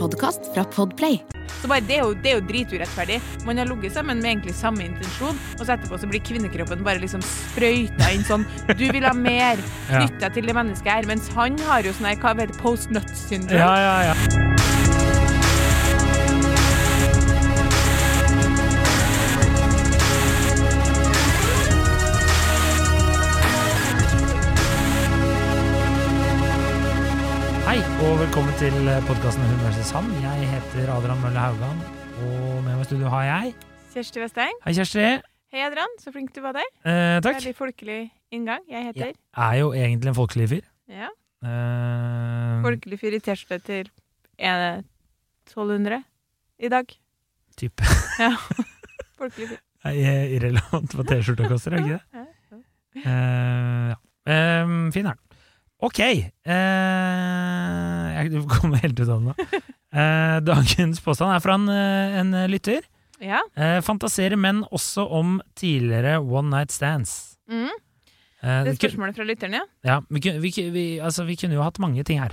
podkast fra Podplay. Så bare, det, er jo, det er jo driturettferdig. Man har ligget sammen med egentlig samme intensjon, og så etterpå så blir kvinnekroppen bare liksom sprøyta inn sånn Du vil ha mer. Ja. Knytt deg til det mennesket her. Mens han har jo sånn her, hva heter det, post nut syndrome. Ja, ja, ja. Og velkommen til podkasten Hun versus han. Jeg heter Adrian Mølle Haugan, og med meg i studio har jeg Kjersti Westeng. Hei, Kjersti. Hei, Adrian. Så flink du var der. Eh, takk. Veldig folkelig inngang. Jeg heter Jeg er jo egentlig en folkelig fyr. ja. Eh, Folkelig fyr i T-skjorte til en- 1200 i dag. type. Ja. Folkelig fyr. Nei, irrelevant hva T-skjorta koster, er det ikke det? Ja, ja. Eh, ja. Eh, fin er den. Ok. eh, jeg kommer helt ut av det nå. Eh, dagens påstand er fra en, eh, en lytter. Ja. Eh, fantaserer menn også om tidligere one night stands? Mm. Eh, Det er spørsmålet fra lytteren, ja. ja, vi, vi, vi, altså, vi kunne jo hatt mange ting her.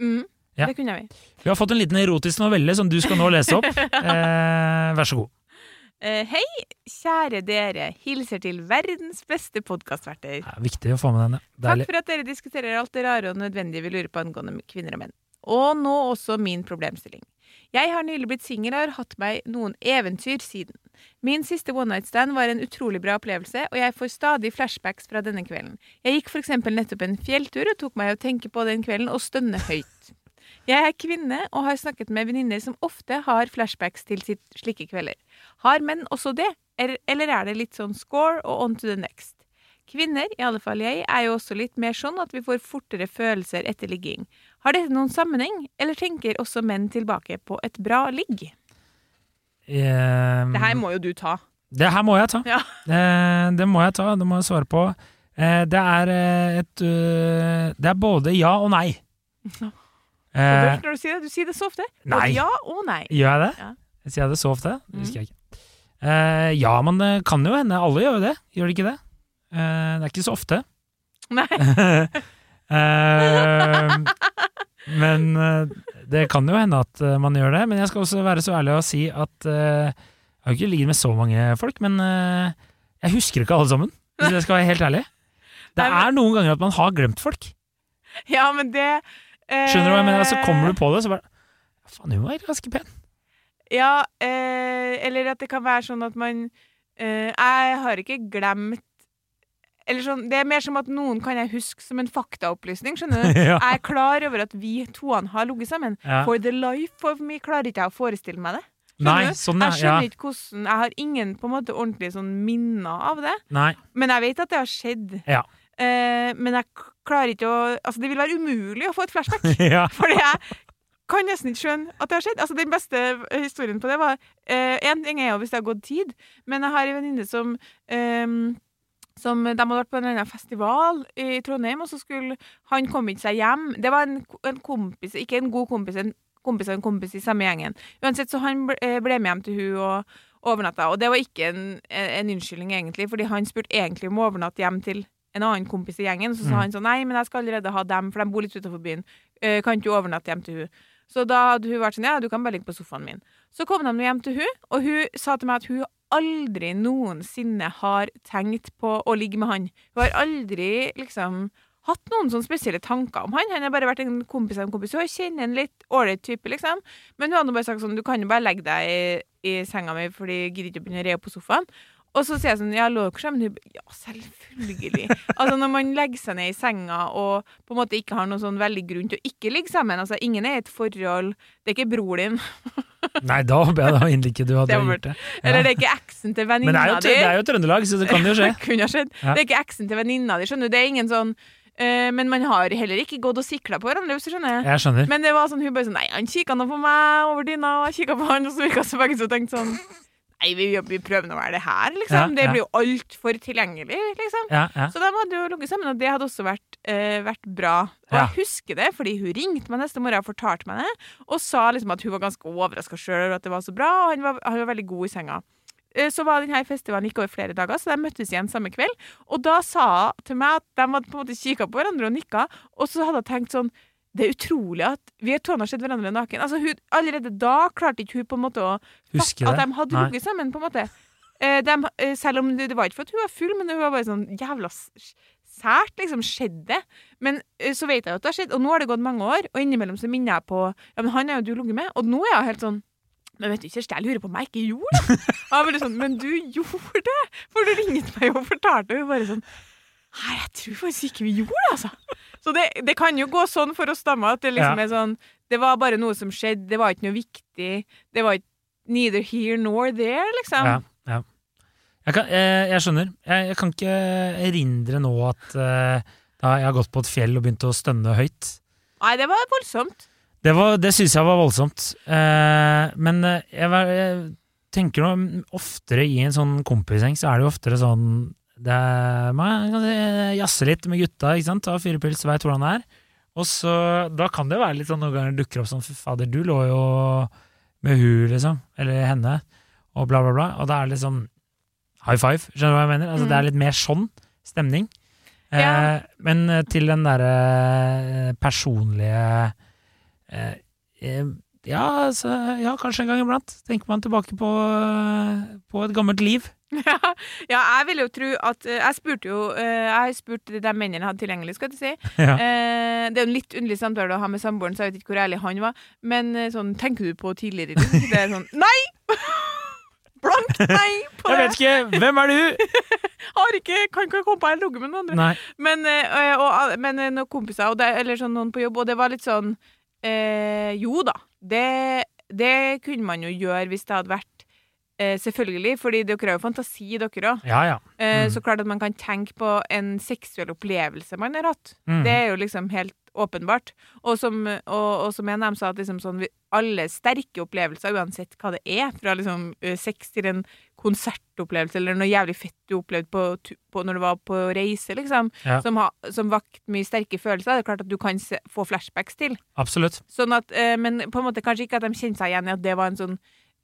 Mm. Ja. Det kunne vi. Vi har fått en liten erotisk novelle som du skal nå lese opp. Eh, vær så god. Eh, hei, kjære dere. Hilser til verdens beste podkastverter. Er viktig å få med denne. Takk for at dere diskuterer alt det rare og nødvendige vi lurer på angående kvinner og menn. Og nå også min problemstilling. Jeg har nylig blitt singel og har hatt meg noen eventyr siden. Min siste one night stand var en utrolig bra opplevelse, og jeg får stadig flashbacks fra denne kvelden. Jeg gikk for eksempel nettopp en fjelltur og tok meg å tenke på den kvelden og stønne høyt. Jeg er kvinne og har snakket med venninner som ofte har flashbacks til sitt slike kvelder. Har menn også det, eller er det litt sånn score og on to the next? Kvinner, i alle fall jeg, er jo også litt mer sånn at vi får fortere følelser etter ligging. Har dette noen sammenheng, eller tenker også menn tilbake på et bra ligg? Um, Det her må jo du ta. Det her må jeg ta. Ja. Eh, det må jeg ta, det må jeg svare på. Eh, det er eh, et Det er både ja og nei. Ja. Eh, Når du sier det, du sier det så ofte. Både nei. Ja og nei. gjør jeg det? Ja. Sier jeg det så ofte? Det Mm. husker jeg ikke. Eh, ja, men det kan jo hende. Alle gjør jo det. Gjør de ikke det? Eh, det er ikke så ofte. Nei. Eh, men det kan jo hende at man gjør det. Men jeg skal også være så ærlig å si at jeg har ikke ligget med så mange folk, men jeg husker ikke alle sammen. Hvis jeg skal være helt ærlig. Det er noen ganger at man har glemt folk. Ja, men det Skjønner du hva jeg mener? Så kommer du på det, så bare Faen, hun var ganske pen. Ja, eh, eller at det kan være sånn at man eh, Jeg har ikke glemt Eller sånn, Det er mer som at noen kan jeg huske som en faktaopplysning. skjønner du? ja. Jeg er klar over at vi toene har ligget sammen. Ja. For the life of me klarer ikke jeg å forestille meg det. Nei, sånn er, Jeg skjønner ja. ikke hvordan Jeg har ingen på en måte ordentlige sånn minner av det. Nei. Men jeg vet at det har skjedd. Ja. Eh, men jeg klarer ikke å Altså, det vil være umulig å få et flashback. ja. Fordi jeg kan nesten ikke skjønne at det har skjedd. Altså, Den beste historien på det var Én ting er jo hvis det har gått tid, men jeg har en venninne som eh, som De hadde vært på en eller annen festival i Trondheim, og så skulle han komme ikke seg hjem. Det var en, en kompis, ikke en god kompis, en kompis av en kompis i samme gjengen. Uansett, så han ble, eh, ble med hjem til hun og overnatta. Og det var ikke en, en unnskyldning, egentlig, fordi han spurte egentlig om å overnatte hjem til en annen kompis i gjengen. Så sa Mm. han sånn Nei, men jeg skal allerede ha dem, for de bor litt utenfor byen. Uh, kan ikke overnatte hjem til hun Så da hadde hun vært sånn Ja, du kan bare ligge på sofaen min. Så kom de hjem til hun og hun sa til meg at hun aldri noensinne har tenkt på å ligge med han. Hun har aldri liksom hatt noen sånne spesielle tanker om han. Han har bare vært en kompis av en kompis. Hun kjenner en litt ålreit type, liksom. Men hun hadde bare sagt sånn Du kan jo bare legge deg i, i senga mi, fordi jeg gidder ikke å begynne å re opp på sofaen. Og så sier jeg sånn, ja, lå dere sammen? Hun bare ja, selvfølgelig. altså når man legger seg ned i senga og på en måte ikke har noen sånn veldig grunn til å ikke ligge sammen, altså ingen er i et forhold, det er ikke bror din, Nei, da håper jeg da inderlig ikke du hadde Det gjort det. eller det er ikke eksen til det venninna jo, Men det er jo Trøndelag, så det kan jo skje. Kunne skjedd. Ja. Det er ikke eksen til venninna di, skjønner du. Det er ingen sånn eh, Men man har heller ikke gått og sikla på hverandre, hvis du skjønner. Jeg skjønner. Men det var sånn, hun bare sånn Nei, han kikka nå på meg over dyna, og jeg kikka på han, og så virka så begge så tenkte sånn Nei, vi, vi prøver nå å være det her, liksom. Det blir jo altfor tilgjengelig, liksom. Så de hadde jo ligget sammen, og det hadde også vært, uh, vært bra. Og jeg husker det, fordi hun ringte meg neste morgen og fortalte meg det, og sa liksom at hun var ganske overraska sjøl over at det var så bra, og han var, han var veldig god i senga. Eh, Så var denne festivalen gikk over flere dager, så de møttes igjen samme kveld. Og da sa hun til meg at de hadde på en måte kikka på hverandre og nikka, og så hadde hun tenkt sånn det er utrolig at vi har sett hverandre naken. Altså, hun, allerede da klarte ikke hun på en måte å Huske at de hadde ligget sammen, på en måte. Eh, dem- eh, selv om det, det var ikke for at hun var full, men hun var bare sånn jævla sært, liksom. Skjedde? Men eh, så vet jeg jo at det har skjedd, og nå har det gått mange år, og innimellom så minner jeg på Ja, men han er jo du ligget med, og nå er jeg helt sånn men vet du, Kjersti, jeg lurer på om jeg ikke gjorde det. Jeg bare sånn, Men du gjorde det! For du ringte meg og fortalte, og hun bare sånn Nei, jeg tror faktisk ikke vi gjorde det, altså. Så det, det kan jo gå sånn for oss damer at det liksom Ja. er sånn Det var bare noe som skjedde, det var ikke noe viktig. Det var ikke neither here nor there, liksom. Ja, ja. Jeg, kan, jeg, jeg skjønner. Jeg, jeg kan ikke erindre nå at uh, jeg har gått på et fjell og begynt å stønne høyt. Nei, det var voldsomt. Det, var- det syns jeg var voldsomt. Uh, men eh, jeg, jeg tenker nå oftere i en sånn kompisgjeng, så er det jo oftere sånn det Man kan eh, jazze litt med gutta, ikke sant? ta fire pils, veit hvordan det er. Og så, Da kan det være litt sånn noen ganger det dukker opp sånn Fy fader, du lå jo med hun, liksom. Eller henne. Og bla, bla, bla. Og da er det litt sånn high five. Skjønner du hva jeg mener? Altså, Mm. Det er litt mer sånn stemning. Eh, men eh, til den derre personlige eh, eh, ja, altså, ja, kanskje en gang iblant. Tenker man tilbake på, eh, på et gammelt liv. ja, jeg vil jo tro at eh, Jeg spurte jo eh, Jeg har spurt de mennene jeg hadde tilgjengelig, skal jeg si. Ja. Eh, det er jo en litt underlig samtale å ha med samboeren, så jeg vet ikke hvor ærlig han var. Men sånn, tenker du på tidligere liv? Det er sånn Nei! Blankt nei på Jeg vet ikke! Hvem er du?! Har ikke, kan ikke komme på en logge med noen andre. Nei. Men, og, men noen kompiser, det, eller sånn noen på jobb, og det var litt sånn eh, Jo da, det, det kunne man jo gjøre hvis det hadde vært eh, Selvfølgelig, fordi dere har jo fantasi, dere òg. Ja, ja. Eh, Mm. Så klart at man kan tenke på en seksuell opplevelse man har hatt. Mm. Det er jo liksom helt åpenbart. Og som, og, og som en av dem sa, at liksom sånn, alle sterke opplevelser, uansett hva det er, fra liksom eh, sex til en konsertopplevelse eller noe jævlig fett du opplevde på, på, når du var på reise, liksom, Ja. som, ha, som vakt mye sterke følelser, det er klart at du kan se, få flashbacks til. Absolutt. Sånn at, eh, men på en måte kanskje ikke at de kjente seg igjen i at det var en sånn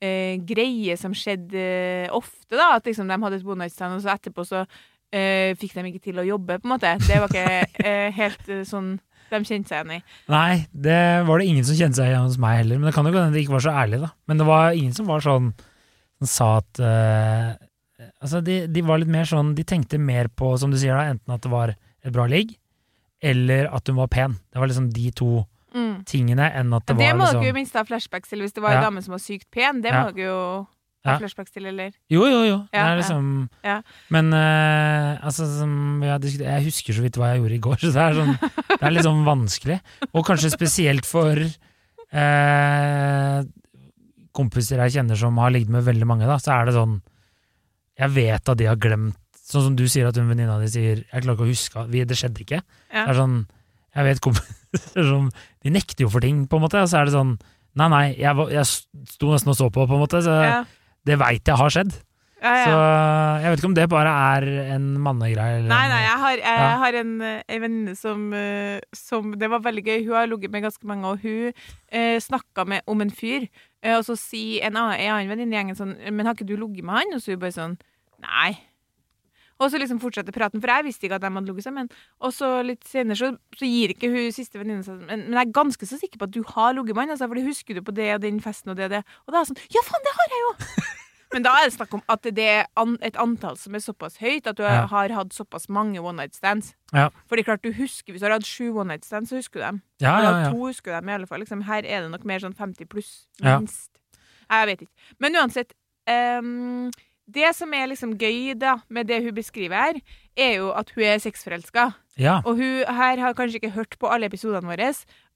eh, greie som skjedde eh, ofte, da. At liksom de hadde et one night stand, og så etterpå så eh, fikk de ikke til å jobbe, på en måte. Det var ikke eh, helt eh, sånn de kjente seg igjen i. Nei, det var det ingen som kjente seg igjen hos meg heller. Men det kan jo hende de ikke var så ærlige, da. Men det var ingen som var sånn Som sa at uh, Altså, de, de var litt mer sånn De tenkte mer på, som du sier da, enten at det var et bra ligg, eller at hun var pen. Det var liksom de to Mm. tingene, enn at det, Det, var må liksom dere jo minst ha flashbacks til hvis det var Ja. en dame som var sykt pen. Det må dere jo ha flashbacks til, eller? Jo, jo, jo. Det er liksom. Men uh, altså, som jeg husker så vidt hva jeg gjorde i går, så det er, sånn, det er litt sånn vanskelig. Og kanskje spesielt for uh, kompiser jeg kjenner som har ligget med veldig mange, da, så er det sånn Jeg vet at de har glemt Sånn som du sier at hun venninna di sier 'Jeg klarer ikke å huske vi, Det skjedde ikke'. Ja. Det er sånn Jeg vet kompiser som De nekter jo for ting, på en måte, og så er det sånn Nei, nei, jeg, jeg sto nesten og så på, på en måte, så Ja. det veit jeg har skjedd. Ja, ja. Så jeg vet ikke om det bare er en mannegreie. Nei, nei, jeg har, jeg Ja. har en, en venninne som, eh, som Det var veldig gøy. Hun har ligget med ganske mange, og hun eh, snakka med om en fyr. Eh, og så sier en en annen venninne i gjengen sånn Men har ikke du ligget med han? Og så hun bare sånn Nei. Og så liksom fortsetter praten, for jeg visste ikke at de hadde ligget sammen. Og så litt senere så, så gir ikke hun siste venninne seg men, men jeg er ganske så sikker på at du har ligget med han, altså, for det husker du på det og den festen og det og det. Og da er jeg sånn Ja, faen, det har jeg jo! Men da er det snakk om at det er an, et antall som er såpass høyt at du Ja. har hatt såpass mange one night stands. Ja. Fordi klart du husker Hvis du har hatt sju one night stands, så husker du dem. Ja, ja, ja. to, husker du dem i alle fall. Liksom, her er det nok mer sånn 50 pluss, Ja. minst. Jeg vet ikke. Men uansett ehm, Det som er liksom gøy da med det hun beskriver her, er jo at hun er sexforelska. ja. Og hun her har kanskje ikke hørt på alle episodene våre,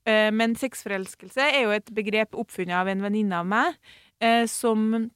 eh, men sexforelskelse er jo et begrep oppfunnet av en venninne av meg, eh, som,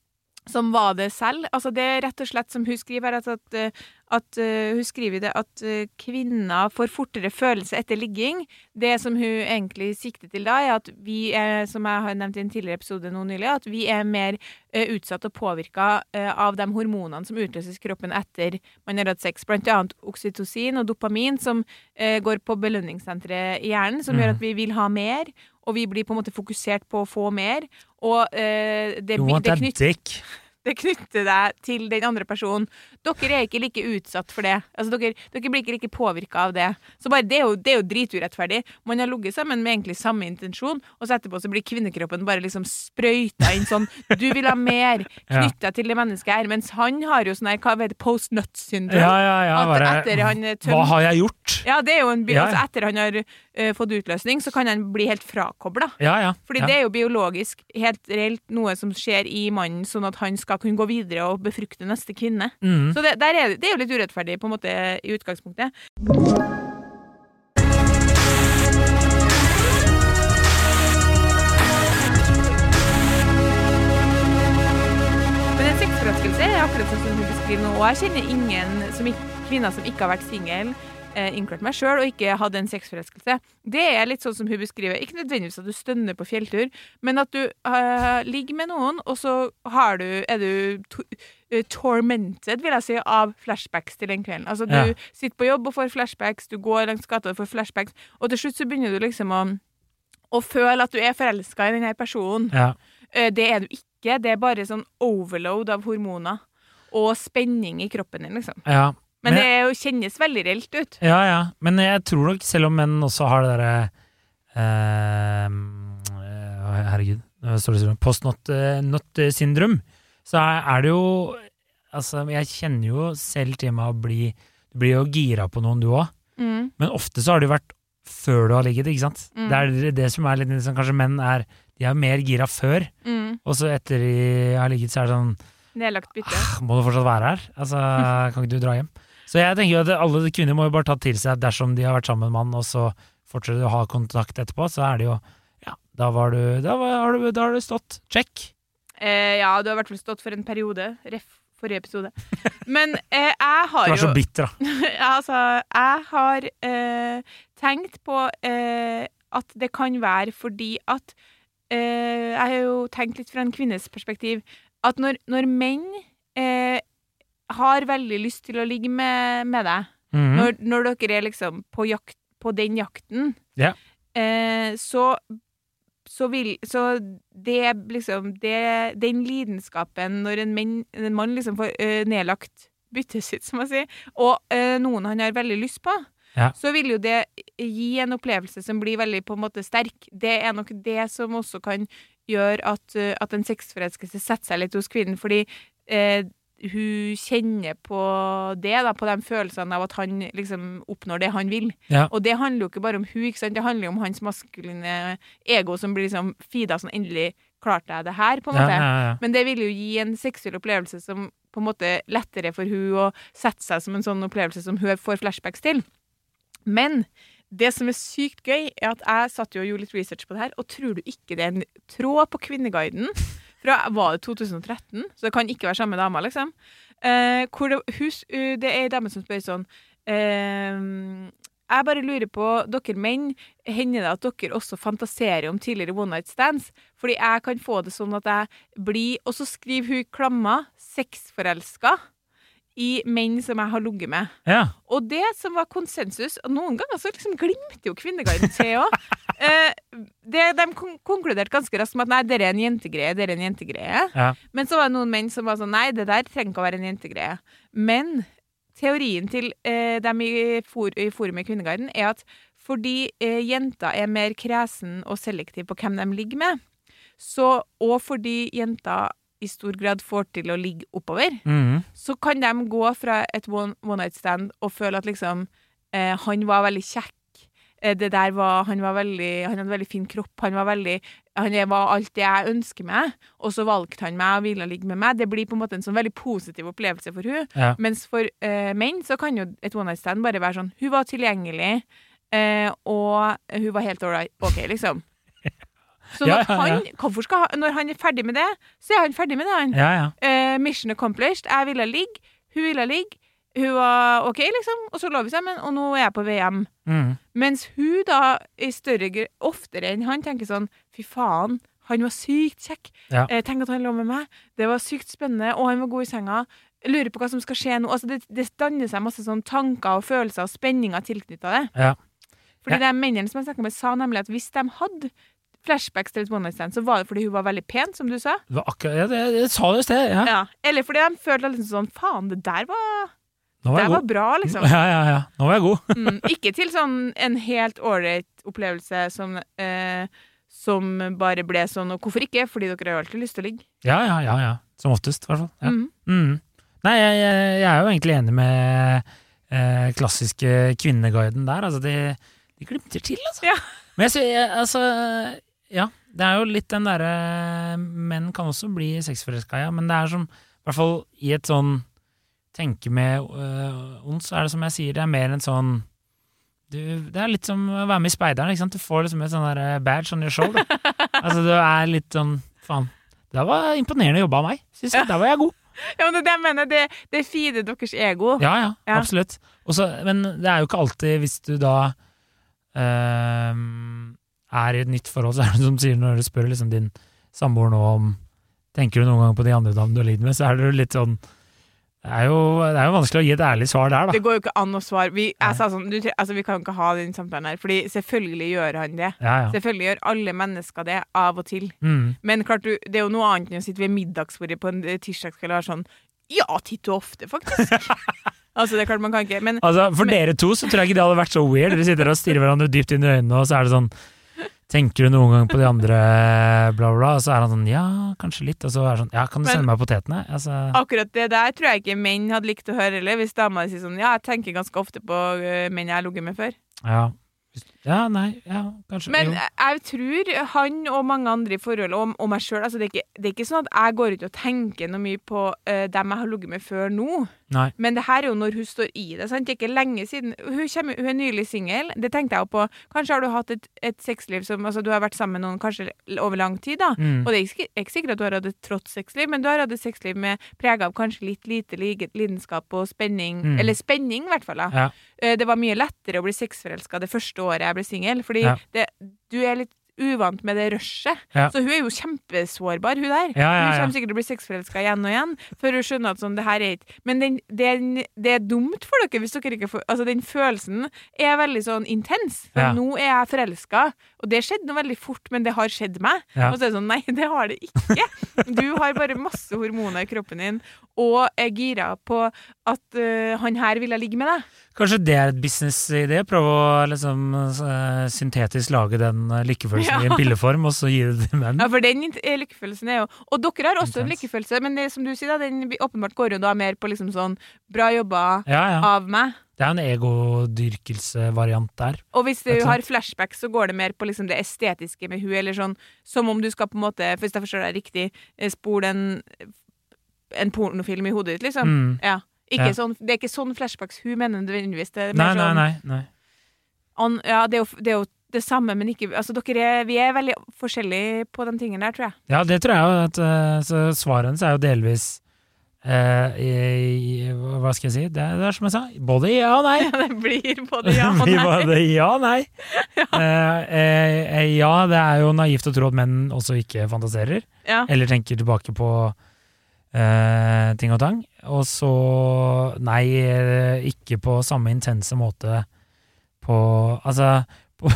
som var det selv. Altså det er rett og slett som hun skriver her, at, at uh, hun skriver det at eh, kvinner får fortere følelse etter ligging. Det som hun egentlig sikter til da, er at vi er, som jeg har nevnt i en tidligere episode nå nylig, at vi er mer uh, utsatt og påvirka av de hormonene som utløses i kroppen etter man har hatt sex, blant annet oksytocin og dopamin, som går på belønningssenteret i hjernen, som Mm. gjør at vi vil ha mer, og vi blir på en måte fokusert på å få mer. Og eh, det, You want det, that knyt, det knytter deg til den andre personen. Dere er ikke like utsatt for det. Altså, dere, dere blir ikke like påvirka av det. Så bare, det, er jo, det er jo driturettferdig. Man har ligget sammen med egentlig samme intensjon, og så etterpå så blir kvinnekroppen bare liksom sprøyta inn sånn Du vil ha mer. Ja. Knytt deg til det mennesket her. Mens han har jo sånn her, hva heter det, post nut syndrome. Ja, ja, ja. At etter han tømt hva har jeg gjort? Ja, det er jo en, by, Ja, ja. altså etter han har eh, fått utløsning, så kan han bli helt frakobla. Ja, ja. Fordi ja. det er jo biologisk helt reelt noe som skjer i mannen, sånn at han skal kunne gå videre og befrukte neste kvinne. Mm. Så det, er, det er jo litt urettferdig på en måte i utgangspunktet. Akkurat sånn som du beskriver nå. Og jeg kjenner ingen som, kvinner som ikke har vært singel, inkludert meg sjøl, og ikke hadde en sexforelskelse. Det er litt sånn som hun beskriver. Ikke nødvendigvis at du stønner på fjelltur, men at du eh, ligger med noen, og så har du, er du to, eh, tormented, vil jeg si, av flashbacks til den kvelden. Altså, du Ja. sitter på jobb og får flashbacks, du går langs gata og får flashbacks, og til slutt så begynner du liksom å, å føle at du er forelska i denne personen. Ja. Eh, Det er du ikke. Det er bare sånn overload av hormoner og spenning i kroppen din, liksom. ja. Men Men- det kjennes veldig reelt ut. Ja, ja. Men jeg tror nok, selv om menn også har det derre eh, eh, Herregud, står det post-not-syndrom, så er, er det jo Altså, jeg kjenner jo selv til meg å bli Du blir jo gira på noen, du òg. Mm. Men ofte så har det jo vært før du har ligget, ikke sant? Mm. Det er det som er litt liksom, Kanskje menn er De er mer gira før, Mm. og så etter de har ligget, så er det sånn Nedlagt bytte. «Ah, Må du fortsatt være her? Altså, kan ikke du dra hjem? Så jeg tenker jo at alle kvinner må jo bare ta til seg at dersom de har vært sammen med en mann, og så fortsetter å ha kontakt etterpå, så er det jo Ja, da var du Da, var, har, du, da har du stått. Check. Eh, ja, du har i hvert fall stått for en periode. Ref. forrige episode. Men eh, jeg har jo Du er så bitter, da. altså, jeg har eh, tenkt på eh, at det kan være fordi at eh, Jeg har jo tenkt litt fra en kvinnes perspektiv at når, når menn eh, har veldig lyst til å ligge med, med deg, Mhm. når, når dere er liksom på, jakt, på den jakten, Ja. eh, så så vil Så det liksom det, Den lidenskapen når en, men, en mann liksom får ø, nedlagt byttet sitt, som man sier, og ø, noen han har veldig lyst på, Ja. så vil jo det gi en opplevelse som blir veldig på en måte sterk. Det er nok det som også kan gjøre at, eh, at en sexforelskelse setter seg litt hos kvinnen, fordi eh, hun kjenner på det, da, på de følelsene av at han liksom oppnår det han vil. Ja. Og det handler jo ikke bare om hun, ikke sant? det handler jo om hans maskuline ego som blir liksom feeda sånn endelig klarte jeg det her, på en måte. ja, ja. Men det vil jo gi en seksuell opplevelse som på en måte lettere for hun å sette seg som en sånn opplevelse som hun får flashbacks til. Men det som er sykt gøy, er at jeg satt jo og gjorde litt research på det her, og tror du ikke det er en tråd på Kvinneguiden fra var det 2013, så det kan ikke være samme dama, liksom. Eh, det, hus, uh, det er ei dame som spør sånn eh, Jeg bare lurer på, dere menn, hender det at dere også fantaserer om tidligere one night stands? Fordi jeg kan få det sånn at jeg blir Og så skriver hun i klamma 'sexforelska' i menn som jeg har ligget med. ja. Og det som var konsensus Og noen ganger så liksom glimter jo Kvinneguiden til òg. De konkluderte ganske raskt med at nei, dette er en jentegreie. Dette er en jentegreie. Ja. Men så var det noen menn som var sånn nei, det der trenger ikke å være en jentegreie. Men teorien til eh, dem i, for i forumet i Kvinneguiden er at fordi eh, jenter er mer kresen og selektiv på hvem de ligger med, så, og fordi jenter i stor grad får til å ligge oppover, mm. så kan de gå fra et one, one night stand og føle at liksom eh, han var veldig kjekk. Eh, det der var, han, var veldig, han hadde veldig fin kropp. Han var, veldig, han var alt det jeg ønsker meg. Og så valgte han meg og ville ligge med meg. Det blir på en måte en sånn veldig positiv opplevelse for hun. Ja. Mens for eh, menn så kan jo et one night stand bare være sånn Hun var tilgjengelig, eh, og hun var helt ålreit. OK, liksom. Så Ja, når, ja. Han, skal når han er ferdig med det, så er han ferdig med det. han. Eh, mission accomplished. Jeg ville ligge, hun ville ligge. Hun var OK, liksom. Og så lå vi sammen, og nå er jeg på VM. Mm. Mens hun da, i større oftere enn han, tenker sånn Fy faen, han var sykt kjekk. Ja. Eh, tenk at han lå med meg. Det var sykt spennende, og han var god i senga. Jeg lurer på hva som skal skje nå. Altså, det, det danner seg masse sånn tanker og følelser og spenninger tilknytta det. Ja. Fordi Ja. de mennene som jeg snakka med, sa nemlig at hvis de hadde flashbacks til et one night stand, så var det fordi hun var veldig pen, som du sa. Det var akkurat, ja, det, jeg sa det i sted. Ja. Ja. Eller fordi de følte liksom sånn Faen, det der var, det var bra, liksom. Ja, ja, ja. Nå var jeg god. Mm, ikke til sånn en helt ålreit opplevelse som, eh, som bare ble sånn Og hvorfor ikke? Fordi dere har alltid lyst til å ligge. Ja, ja, ja. ja. Som oftest, i hvert fall. Ja. Mm. Mm. Nei, jeg, jeg, jeg er jo egentlig enig med eh, klassiske kvinneguiden der. Altså, de, de glimter til, altså. Ja. Men jeg, jeg, altså Ja, det er jo litt den derre Menn kan også bli sexforelska, ja, men det er som I hvert fall i et sånn tenke med øh, ons, så er det som jeg sier, det er mer en sånn du, Det er litt som å være med i Speideren, ikke sant. Du får liksom et sånn der badge on your shoulder. altså, du er litt sånn Faen. Det var imponerende jobba av meg, syns jeg. Der var jeg god. Ja, men det er mener. Det, det feeder deres ego. Ja, ja, Ja. absolutt. Også, men det er jo ikke alltid hvis du da ehm, er i et nytt forhold, så er det som sier når du spør liksom din samboer nå om Tenker du noen gang på de andre damene du har ligget med, så er det jo litt sånn det er, jo, det er jo vanskelig å gi et ærlig svar der, da. Det går jo ikke an å svare. Vi, sånn, du, altså, vi kan jo ikke ha den samtalen her, Fordi selvfølgelig gjør han det. Ja, ja. Selvfølgelig gjør alle mennesker det, av og til. Mm. Men klart du, det er jo noe annet enn å sitte ved middagsbordet på en tirsdagskveld og være sånn Ja, titt og ofte, faktisk. altså, det er klart man kan ikke Men Altså, For Men- dere to så tror jeg ikke det hadde vært så weird. Dere sitter og stirrer hverandre dypt inn i øynene, og så er det sånn Tenker du noen gang på de andre, bla, bla, bla? Og så er han sånn Ja, kanskje litt. Og så er han sånn Ja, kan du Men- sende meg potetene? Altså, akkurat det der tror jeg ikke menn hadde likt å høre heller. Hvis dama sier sånn Ja, jeg tenker ganske ofte på eh, menn jeg har ligget med før. ja. Ja, nei, ja, kanskje. Men jo. jeg, tror han og mange andre i forhold, og, og meg sjøl altså det, det er ikke sånn at jeg går ut og tenker noe mye på uh, dem jeg har ligget med før nå. Nei. Men det her er jo når hun står i det. Sant? Det er ikke lenge siden. Hun, kommer, hun er nylig singel. Det tenkte jeg jo på. Kanskje har du hatt et, et sexliv som altså, Du har vært sammen med noen kanskje over lang tid, da. Mm. Og det er ikke, ikke sikkert at du har hatt et trått sexliv, men du har hatt et sexliv med preg av kanskje litt lite lidenskap og spenning. Mm. Eller spenning, i hvert fall. da. Ja. Eh, Det var mye lettere å bli sexforelska det første året jeg ble singel, fordi Ja. det, du er litt uvant med det rushet. Ja. Så hun er jo kjempesårbar, hun der. Ja, ja, Hun kommer sikkert til å bli sexforelska igjen og igjen, før hun skjønner at sånn, det her er ikke Men den, den, det er dumt for dere hvis dere ikke får Altså, den følelsen er veldig sånn intens. For Ja. nå er jeg forelska, og det skjedde noe veldig fort, men det har skjedd meg. Og så er det sånn, nei, det har det ikke. Du har bare masse hormoner i kroppen din, og er gira på at uh, han her ville ligge med deg. Kanskje det er et businessidé? Prøve å liksom uh, syntetisk lage den uh, lykkefølelsen i en pilleform, og så gir det til menn? Ja, for den eh, lykkefølelsen er jo Og dere har også en lykkefølelse, men det som du sier, da, den åpenbart går jo da mer på liksom sånn bra jobba Ja, ja. av meg. Det er en egodyrkelsevariant der. Og hvis du har flashback, så går det mer på liksom det estetiske med hun, eller sånn som om du skal på en måte, hvis jeg forstår deg riktig, eh, spole en, en pornofilm i hodet ditt, liksom. Mm. Ja. Ja. Sånn, det er ikke sånn flashbacks hun mener nødvendigvis. Det er Nei, mer nei, sånn, nei. nei. On, ja, det er, jo, det er jo det samme, men ikke Altså, dere er, vi er veldig forskjellige på de tingene der, tror jeg. Ja, det tror jeg jo. At, eh, så svaret hennes er jo delvis eh, i, i, Hva skal jeg si? Det er, det er som jeg sa, både ja og nei. Ja, det blir både ja og nei. både ja og nei. ja. eh, eh, ja, det er jo naivt å tro at menn også ikke fantaserer, Ja. eller tenker tilbake på eh, ting og tang. Og så nei, eh, ikke på samme intense måte på Altså, på,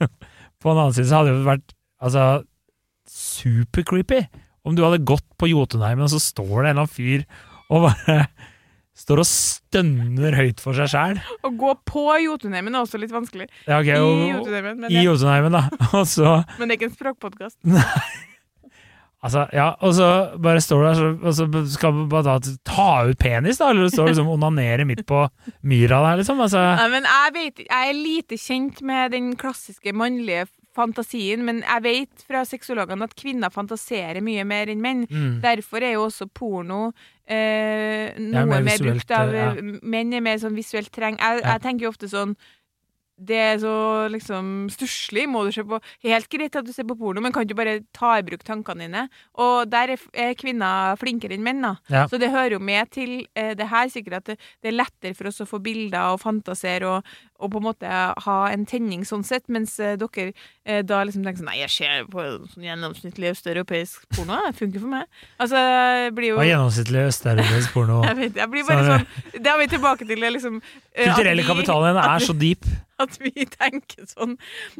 på en annen side så hadde det vært altså, super creepy om du hadde gått på Jotunheimen, og så står det en eller annen fyr og bare står og stønner høyt for seg sjæl. Å gå på Jotunheimen er også litt vanskelig. Ja, ok, I og- Jotunheimen, men, I Jotunheimen, da. Men det er ikke en språkpodkast. Altså, ja, og så bare står du der, og så skal man bare ta, ta ut penis, da? Eller du står liksom onanerer midt på myra der, liksom? Altså, Nei, men jeg vet Jeg er lite kjent med den klassiske mannlige fantasien, men jeg vet fra sexologene at kvinner fantaserer mye mer enn menn. mm, Derfor er jo også porno eh, noe mer mer, visuelt, brukt av ja. Menn er mer sånn visuelt treng. Jeg, Ja. jeg tenker jo ofte sånn det er så liksom stusslig. Må du se på Helt greit at du ser på porno, men kan du bare ta i bruk tankene dine? Og der er, er kvinner flinkere enn menn, da. Ja. Så det hører jo med til eh, det her sikkert at det, det er lettere for oss å få bilder og fantasere og, å på en måte ha en tenning sånn sett, mens eh, dere eh, da liksom tenker sånn Nei, jeg ser på sånn gjennomsnittlig østeuropeisk porno, det funker for meg. Altså, det blir jo Hva er gjennomsnittlig østeuropeisk porno? jeg vet, jeg blir bare sånn Det er vi tilbake til. det Liksom, eh, Kulturelle vi- kapitalen er så deep. At vi tenker sånn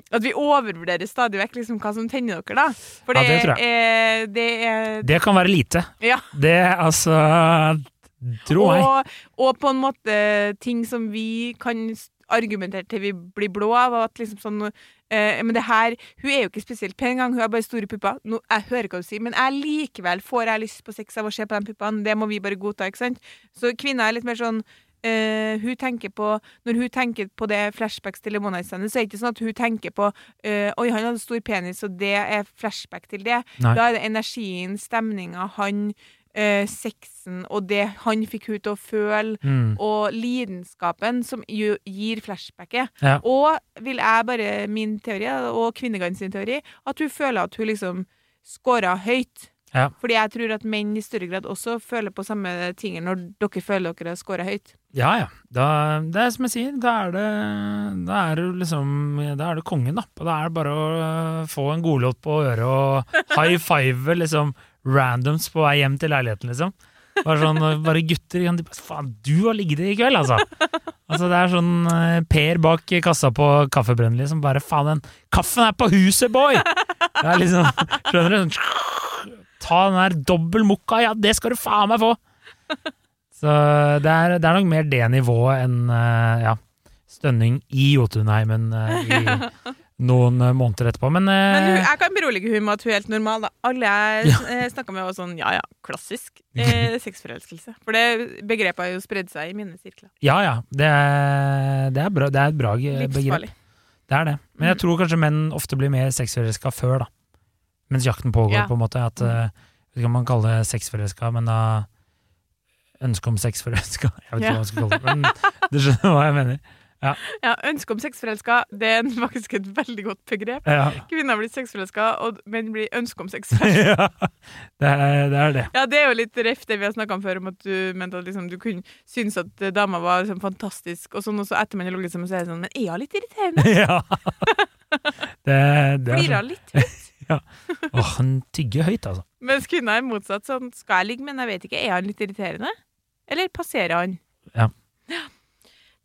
At vi overvurderer stadig vekk liksom, hva som tenner dere, da. For Ja, det, tror jeg. er, det er Det kan være lite. Ja. Det, altså Tror jeg. Og, og på en måte ting som vi kan argumentere til vi blir blå av. og At liksom sånn eh, Men det her Hun er jo ikke spesielt pen engang, hun har bare store pupper. Nå, jeg hører hva du sier, men jeg likevel får jeg lyst på sex av å se på de puppene. Det må vi bare godta, ikke sant? Så kvinner er litt mer sånn eh, hun tenker på Når hun tenker på det flashbacks til Lemona Stand, så er det ikke sånn at hun tenker på eh, Oi, han hadde stor penis, og det er flashback til det. Nei. Da er det energien, stemninga, han, eh, sexen og det han fikk hun til å føle, Mm. og lidenskapen som gir flashbacket. Ja. Og vil jeg bare, min teori, og Kvinneguiden sin teori, at hun føler at hun liksom scora høyt. Ja. Fordi jeg tror at menn i større grad også føler på samme ting når dere føler dere har scora høyt. Ja, ja. Da, det er som jeg sier, da er det, da er det liksom Da er det kongen, da. Da er det bare å øh, få en godlåt på øret og high five liksom randoms på vei hjem til leiligheten, liksom. Bare sånn, bare gutter de bare, Faen, du har ligget i kveld, altså! Altså Det er sånn øh, Per bak kassa på Kaffebrønnen liksom bare Faen, den kaffen er på huset, boy! Det er liksom Skjønner du? Sånn, Ta den der dobbel mokka, ja, det skal du faen meg få! Så det er, det er nok mer det nivået enn eh, ja, stønning i Jotunheimen eh, i noen eh, måneder etterpå. Men, eh, Men hun, jeg kan berolige hun med at hun er helt normal. Da. Alle jeg ja. snakka med, var sånn ja ja, klassisk eh, sexforelskelse. For det begrepet har jo spredd seg i mine sirkler. ja ja, det er, det er, bra, det er et bra ge- begrep. Livsfarlig. Det er det. Men jeg Mm. tror kanskje menn ofte blir mer sexforelska før, da. Mens jakten pågår, Ja. Mm. på en måte. At, eh, vet ikke om man kaller det sexforelska, men da Ønske om sexforelska. Jeg vet ikke Ja. hva man skal kalle det, men du skjønner hva jeg mener. Ja, Ønske om sexforelska det er faktisk et veldig godt begrep. Ja, Kvinner blir sexforelska, og menn blir ønske om sexforelska. ja det, er, det er det. Ja, det er jo litt reft det vi har snakka om før, om at du mente at liksom, du kunne synes at dama var liksom, fantastisk, og sånn, og så etter man har ligget sammen, så er det sånn Men er hun litt irriterende? ja. Det, det er Flirer sånn. hun litt? Åh, han tygger høyt, altså. Mens kvinner er motsatt. Sånn, skal jeg ligge, men jeg vet ikke, er han litt irriterende? Eller passerer han? Ja. Ja.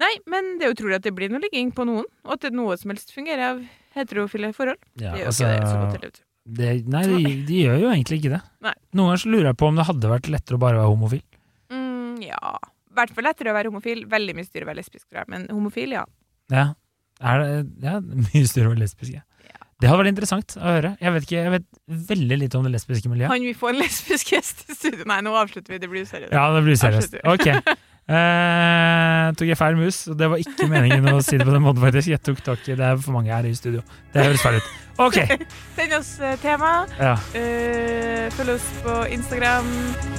Nei, men det er utrolig at det blir noe ligging på noen, og at det noe som helst fungerer av heterofile forhold. Ja, det gjør altså, ikke det så godt heller, det, nei, de, de gjør jo egentlig ikke det. Nei. Noen ganger så lurer jeg på om det hadde vært lettere å bare være homofil. Mm, ja. I hvert fall lettere å være homofil. Veldig mye styr å være lesbisk, tror jeg. Men homofil, ja. Ja, er det, ja mye styr å være lesbisk, Ja. Det hadde vært interessant å høre. Jeg vet, ikke, jeg vet veldig lite om det lesbiske miljøet. Kan vi få en lesbisk gjest i studio? Nei, nå avslutter vi. Det blir seriøst. Ja, det blir seriøst. Ok. Eh, tok jeg feil mus, og det var ikke meningen å si det på den måten, faktisk. Jeg tok tak i det er for mange her i studio. Det høres feil ut. Ok. Send oss eh, tema. Ja. Uh, følg oss på Instagram.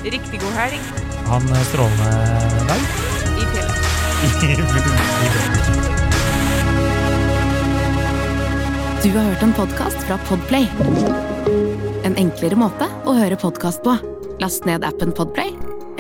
Riktig god helg Ha en strålende dag. i fjellet. Du har hørt en podkast fra Podplay. En enklere måte å høre podkast på. Last ned appen Podplay,